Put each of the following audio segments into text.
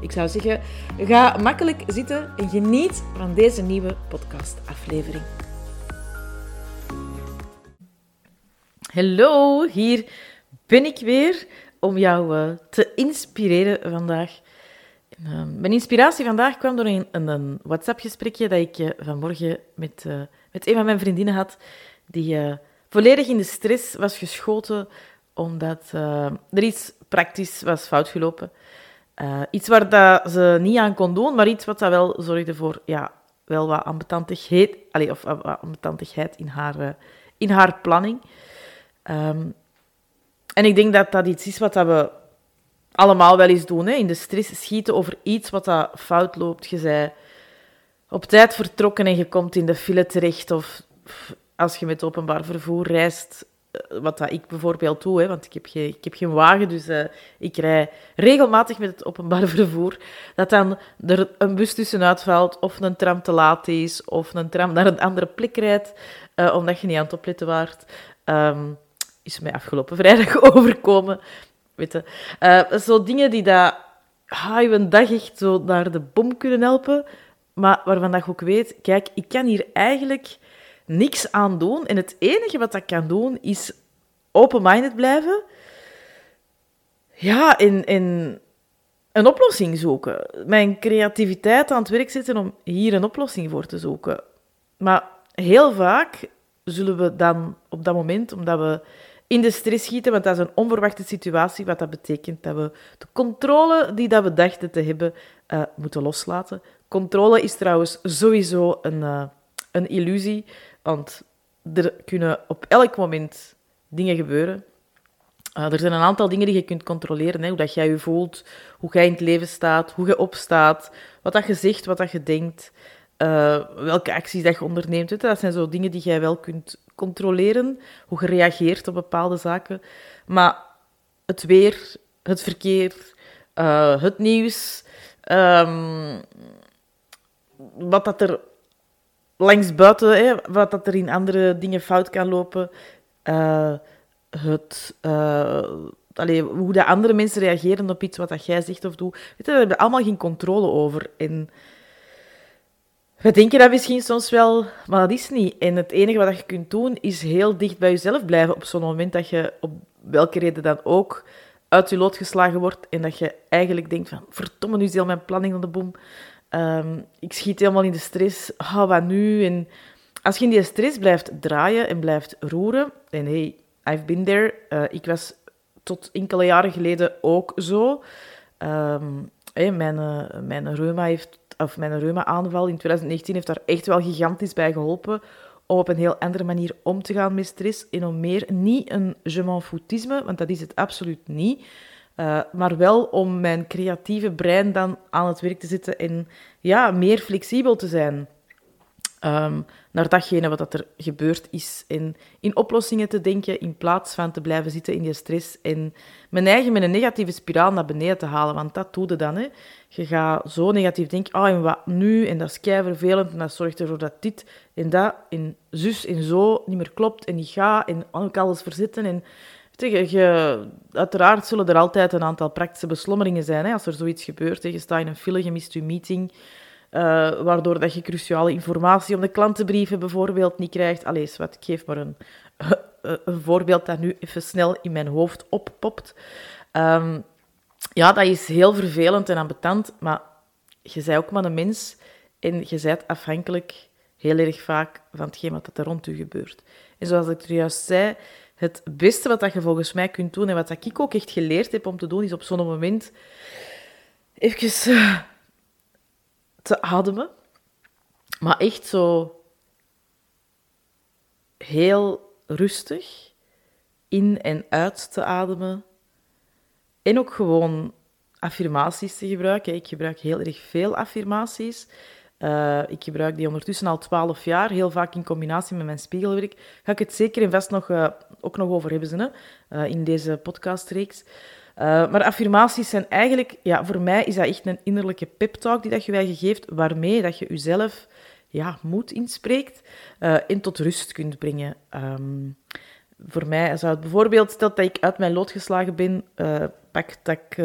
Ik zou zeggen, ga makkelijk zitten en geniet van deze nieuwe podcastaflevering. Hallo, hier ben ik weer om jou eh, te inspireren vandaag. Uh, mijn inspiratie vandaag kwam door een, een WhatsApp-gesprekje dat ik uh, vanmorgen met, met een van mijn vriendinnen had, die volledig in de stress was geschoten omdat er iets praktisch was fout gelopen. Iets waar dat ze niet aan kon doen, maar iets wat dat wel zorgde voor ja, wel wat ambetantigheid, allez, of wat ambetantigheid in haar, in haar planning. Um, en ik denk dat dat iets is wat dat we allemaal wel eens doen. Hè? In de stress schieten over iets wat dat fout loopt. Je zei op tijd vertrokken en je komt in de file terecht. Of als je met openbaar vervoer reist, eh, wat dat ik bijvoorbeeld doe, hè, want ik heb geen, ik heb geen wagen, dus uh, ik rij regelmatig met het openbaar vervoer, dat dan er een bus tussenuit valt, of een tram te laat is, of een tram naar een andere plek rijdt, uh, omdat je niet aan het opletten waart. Um, is mij afgelopen vrijdag overkomen. Weet je. Zo dingen die dat, ah, dag echt zo naar de bom kunnen helpen, maar waarvan dat je ook weet, kijk, ik kan hier eigenlijk niks aan doen. En het enige wat ik kan doen, is open-minded blijven. Ja, en, en een oplossing zoeken. Mijn creativiteit aan het werk zetten om hier een oplossing voor te zoeken. Maar heel vaak zullen we dan op dat moment, omdat we in de stress schieten, want dat is een onverwachte situatie, wat dat betekent dat we de controle die dat we dachten te hebben, uh, moeten loslaten. Controle is trouwens sowieso een, uh, een illusie, want er kunnen op elk moment dingen gebeuren. Uh, er zijn een aantal dingen die je kunt controleren. Hè? Hoe dat jij je voelt, hoe jij in het leven staat, hoe je opstaat, wat dat je zegt, wat dat je denkt, welke acties dat je onderneemt. Dat zijn zo dingen die jij wel kunt controleren, hoe je reageert op bepaalde zaken. Maar het weer, het verkeer, uh, het nieuws, um, wat dat er langs buiten, hè, wat dat er in andere dingen fout kan lopen, uh, het, uh, hoe de andere mensen reageren op iets wat dat jij zegt of doet, weet daar hebben we allemaal geen controle over. En we denken dat misschien soms wel, maar dat is niet. En het enige wat je kunt doen, is heel dicht bij jezelf blijven op zo'n moment dat je, op welke reden dan ook, uit je lood geslagen wordt en dat je eigenlijk denkt van, verdomme, nu is heel mijn planning aan de boom. Um, ik schiet helemaal in de stress. Wat nu? En als je in die stress blijft draaien en blijft roeren, en hey, I've been there. Uh, ik was tot enkele jaren geleden ook zo. Um, hey, mijn, uh, mijn reuma heeft of mijn reuma-aanval in 2019 heeft daar echt wel gigantisch bij geholpen om op een heel andere manier om te gaan met stress en om meer, niet een je m'en foutisme, want dat is het absoluut niet, uh, maar wel om mijn creatieve brein dan aan het werk te zetten en ja, meer flexibel te zijn. Um, naar datgene wat er gebeurd is. En in oplossingen te denken in plaats van te blijven zitten in die stress. En mijn eigen met een negatieve spiraal naar beneden te halen. Want dat doe je dan. Hè. Je gaat zo negatief denken. Oh, en wat nu? En dat is kei. En dat zorgt ervoor dat dit en dat en zus en zo niet meer klopt. En niet gaat. En ook alles verzetten. En je, je, uiteraard zullen er altijd een aantal praktische beslommeringen zijn. Hè, als er zoiets gebeurt. Hè. Je staat in een file, je mist je meeting. Uh, waardoor dat je cruciale informatie om de klantenbrieven bijvoorbeeld niet krijgt. Allee, wat, ik geef maar een, een voorbeeld dat nu even snel in mijn hoofd oppopt. Um, ja, dat is heel vervelend en ambetant, maar je bent ook maar een mens en je bent afhankelijk heel erg vaak van hetgeen wat er rond u gebeurt. En zoals ik er juist zei, het beste wat je volgens mij kunt doen en wat ik ook echt geleerd heb om te doen, is op zo'n moment even te ademen. Maar echt zo heel rustig in en uit te ademen. En ook gewoon affirmaties te gebruiken. Ik gebruik heel erg veel affirmaties. Uh, ik gebruik die ondertussen al 12 jaar, heel vaak in combinatie met mijn spiegelwerk. Ga ik het zeker en vast nog, uh, ook nog over hebben ze, uh, in deze podcastreeks. maar affirmaties zijn eigenlijk, ja, voor mij is dat echt een innerlijke pep-talk die dat je je geeft, waarmee dat je jezelf ja, moed inspreekt en tot rust kunt brengen. Um, voor mij zou het bijvoorbeeld, stel dat ik uit mijn lood geslagen ben, pak dat ik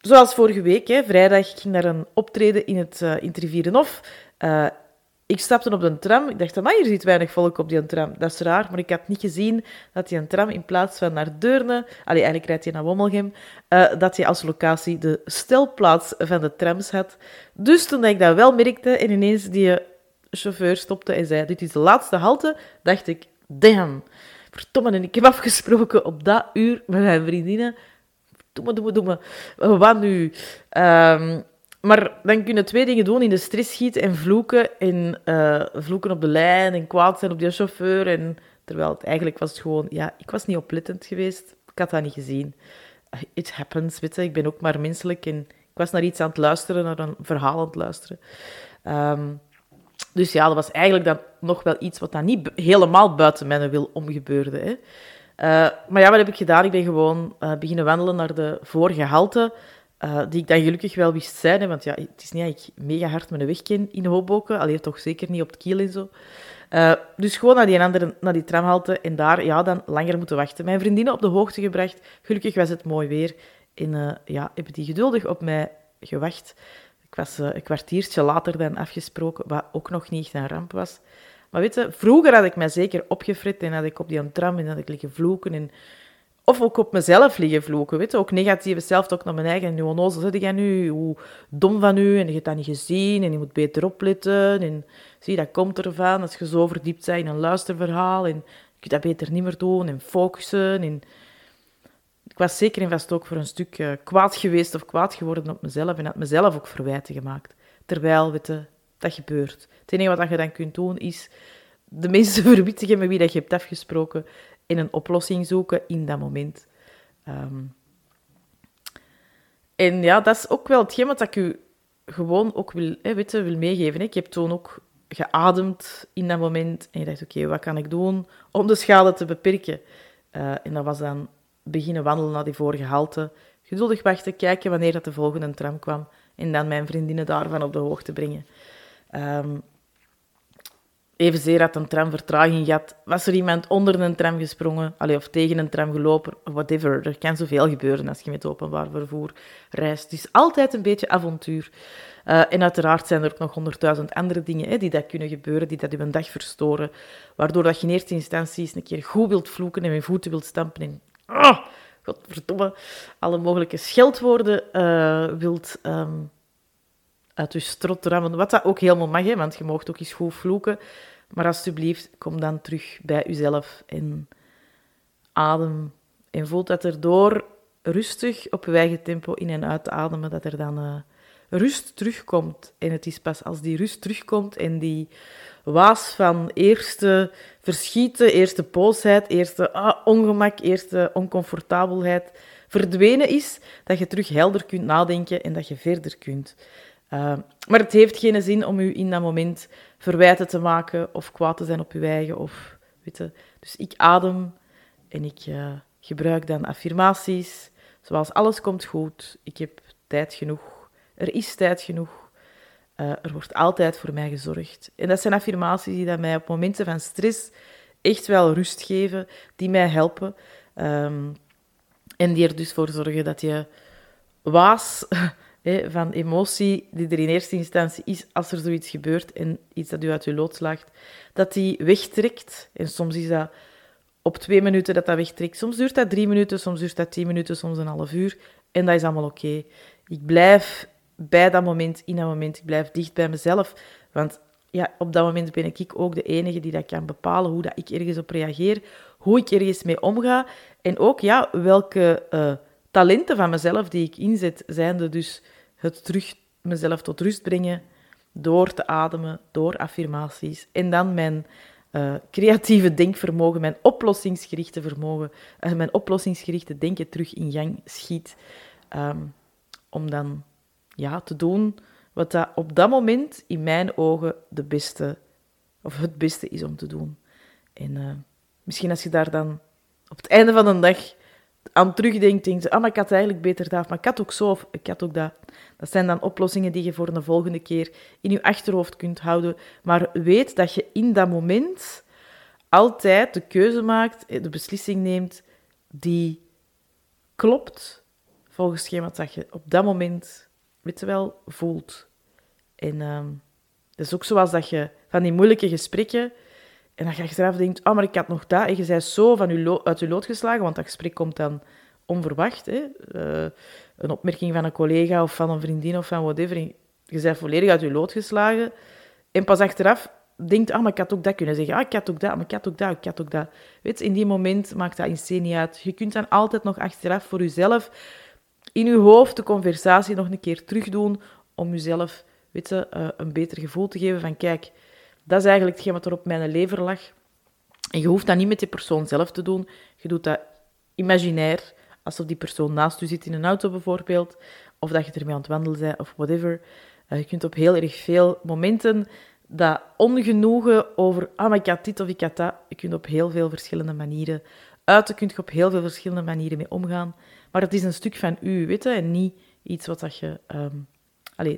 Zoals vorige week, hè, vrijdag, ging naar een optreden in het, uh, het Rivierenhof. Uh, ik stapte op de tram. Ik dacht, maar hier zit weinig volk op die tram. Dat is raar, maar ik had niet gezien dat die tram in plaats van naar Deurne, allee, eigenlijk rijdt hij naar Wommelgem, uh, dat hij als locatie de stelplaats van de trams had. Dus toen ik dat wel merkte en ineens die chauffeur stopte en zei, dit is de laatste halte, dacht ik, damn, verdomme, en ik heb afgesproken op dat uur met mijn vriendinnen doe me, doe me, doe me. Wat nu? Um, maar dan kunnen twee dingen doen: in de stress schieten en vloeken. En uh, vloeken op de lijn en kwaad zijn op die chauffeur. En, terwijl het eigenlijk was het gewoon, ja, ik was niet oplettend geweest. Ik had dat niet gezien. It happens, weet je. Ik ben ook maar menselijk. En ik was naar iets aan het luisteren, naar een verhaal aan het luisteren. Um, dus ja, dat was eigenlijk dan nog wel iets wat dan niet helemaal buiten mijn wil omgebeurde. Hè. Uh, maar ja, wat heb ik gedaan? Ik ben gewoon uh, beginnen wandelen naar de vorige halte, uh, die ik dan gelukkig wel wist zijn. Want ja, het is niet dat ik mega hard mijn weg ken in Hoboken, alleen toch zeker niet op het kiel en zo. dus gewoon naar die, andere, naar die tramhalte en daar ja, dan langer moeten wachten. Mijn vriendinnen op de hoogte gebracht. Gelukkig was het mooi weer. En ja, hebben die geduldig op mij gewacht. Ik was een kwartiertje later dan afgesproken, wat ook nog niet echt een ramp was. Maar weet je, vroeger had ik mij zeker opgefrit en had ik op die tram en had ik liggen vloeken. En, of ook op mezelf liggen vloeken, weet je. Ook negatieve zelf ook naar mijn eigen. Nu onnozel zit nu, hoe dom van u, en je hebt dat niet gezien, en je moet beter opletten. En zie, dat komt ervan, als je zo verdiept bent in een luisterverhaal, en je kunt dat beter niet meer doen, en focussen. En ik was zeker en vast ook voor een stuk uh, kwaad geweest of kwaad geworden op mezelf, en had mezelf ook verwijten gemaakt. Terwijl, weet je, dat gebeurt. Het enige wat je dan kunt doen is de mensen verwittigen met wie dat je hebt afgesproken en een oplossing zoeken in dat moment. Ehm, en ja, dat is ook wel hetgeen wat ik u gewoon ook wil, hè, wil meegeven. Ik heb toen ook geademd in dat moment en je dacht, oké, wat kan ik doen om de schade te beperken? Uh, en dat was dan beginnen wandelen naar die vorige halte, geduldig wachten, kijken wanneer dat de volgende tram kwam en dan mijn vriendinnen daarvan op de hoogte brengen. Um, evenzeer had een tram vertraging gehad, was er iemand onder een tram gesprongen, of tegen een tram gelopen, whatever. Er kan zoveel gebeuren als je met openbaar vervoer reist. Het is altijd een beetje avontuur. Uh, en uiteraard zijn er ook nog honderdduizend andere dingen hè, die dat kunnen gebeuren, die dat je een dag verstoren, waardoor dat je in eerste instantie eens een keer goed wilt vloeken en met voeten wilt stampen en... Oh, godverdomme, alle mogelijke scheldwoorden uh, wilt... Um, uit je strot rammen. Wat dat ook helemaal mag, hè, want je mag ook eens goed vloeken. Maar alsjeblieft, kom dan terug bij jezelf en adem. En voel dat er door rustig op je eigen tempo in en uit te ademen, dat er dan uh, rust terugkomt. En het is pas als die rust terugkomt en die waas van eerste verschieten, eerste boosheid, eerste ah, ongemak, eerste oncomfortabelheid verdwenen is, dat je terug helder kunt nadenken en dat je verder kunt. Uh, maar het heeft geen zin om u in dat moment verwijten te maken of kwaad te zijn op uw eigen. Of, weet. Dus ik adem en ik uh, gebruik dan affirmaties. Zoals alles komt goed, ik heb tijd genoeg, er is tijd genoeg, uh, er wordt altijd voor mij gezorgd. En dat zijn affirmaties die dat mij op momenten van stress echt wel rust geven, die mij helpen. Um, en die er dus voor zorgen dat je waas van emotie die er in eerste instantie is als er zoiets gebeurt en iets dat u uit uw lood slaagt, dat die wegtrekt. En soms is dat op twee minuten dat dat wegtrekt. Soms duurt dat drie minuten, soms duurt dat tien minuten, soms een half uur. En dat is allemaal oké. Ik blijf bij dat moment, in dat moment, ik blijf dicht bij mezelf. Want ja, op dat moment ben ik ook de enige die dat kan bepalen hoe dat ik ergens op reageer, hoe ik ergens mee omga. En ook ja, welke uh, talenten van mezelf die ik inzet, zijn er dus het terug mezelf tot rust brengen door te ademen, door affirmaties. En dan mijn uh, creatieve denkvermogen, mijn oplossingsgerichte vermogen, uh, mijn oplossingsgerichte denken terug in gang schiet. Um, om dan ja, te doen wat dat op dat moment in mijn ogen de beste, of het beste is om te doen. En uh, misschien als je daar dan op het einde van de dag aan terugdenkt, denkt ah, maar ik had eigenlijk beter dat, maar ik had ook zo, of ik had ook dat. Dat zijn dan oplossingen die je voor de volgende keer in je achterhoofd kunt houden. Maar weet dat je in dat moment altijd de keuze maakt, de beslissing neemt die klopt volgens hetgeen wat je op dat moment, weet wel, voelt. En um, dat is ook zoals dat je van die moeilijke gesprekken, en ga je achteraf denkt, oh, maar ik had nog dat, en je bent zo van je uit je lood geslagen, want dat gesprek komt dan onverwacht. Hè? Uh, een opmerking van een collega of van een vriendin of van whatever, je bent volledig uit je lood geslagen. En pas achteraf denkt, ah, maar ik had ook dat kunnen zeggen. Ah, ik had ook dat, maar ik had ook dat, ik had ook dat. Weet in die moment maakt dat in uit. Je kunt dan altijd nog achteraf voor jezelf in je hoofd de conversatie nog een keer terugdoen om jezelf weet je, uh, een beter gevoel te geven van kijk, dat is eigenlijk hetgeen wat er op mijn lever lag. En je hoeft dat niet met die persoon zelf te doen. Je doet dat imaginair, alsof die persoon naast je zit in een auto bijvoorbeeld, of dat je ermee aan het wandelen bent, of whatever. Uh, je kunt op heel erg veel momenten dat ongenoegen over, ah, maar ik had dit of ik had dat, je kunt op heel veel verschillende manieren uiten, kun je op heel veel verschillende manieren mee omgaan. Maar het is een stuk van u, weet je, en niet iets wat dat je... Um,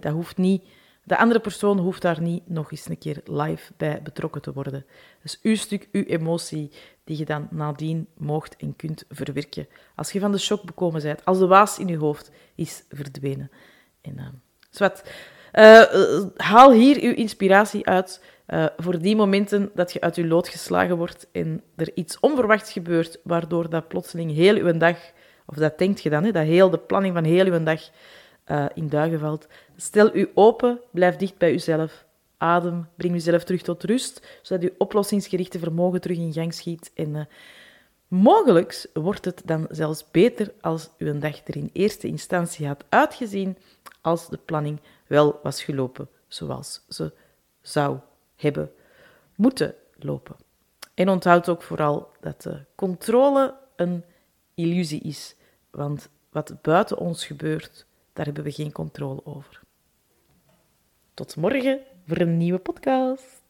dat hoeft niet... De andere persoon hoeft daar niet nog eens een keer live bij betrokken te worden. Dus uw stuk, uw emotie, die je dan nadien moogt en kunt verwerken. Als je van de shock bekomen bent, als de waas in je hoofd is verdwenen. En, uh, zwart. Uh, haal hier uw inspiratie uit voor die momenten dat je uit je lood geslagen wordt en er iets onverwachts gebeurt, waardoor dat plotseling heel uw dag, of dat denkt je dan, hè, dat heel de planning van heel uw dag uh, in duigen valt. Stel u open, blijf dicht bij uzelf. Adem, breng uzelf terug tot rust, zodat uw oplossingsgerichte vermogen terug in gang schiet. En uh, mogelijk wordt het dan zelfs beter als uw dag er in eerste instantie had uitgezien, als de planning wel was gelopen zoals ze zou hebben moeten lopen. En onthoud ook vooral dat de controle een illusie is, want wat buiten ons gebeurt, daar hebben we geen controle over. Tot morgen voor een nieuwe podcast.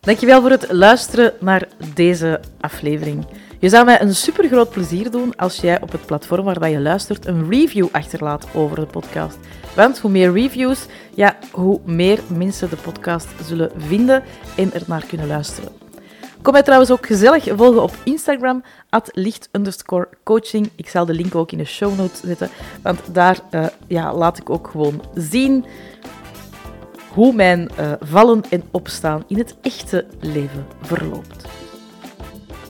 Dankjewel voor het luisteren naar deze aflevering. Je zou mij een super groot plezier doen als jij op het platform waar je luistert een review achterlaat over de podcast. Want hoe meer reviews, ja, hoe meer mensen de podcast zullen vinden en er naar kunnen luisteren. Kom mij trouwens ook gezellig volgen op Instagram, at licht coaching. Ik zal de link ook in de show notes zetten, want daar uh, ja, laat ik ook gewoon zien hoe mijn uh, vallen en opstaan in het echte leven verloopt.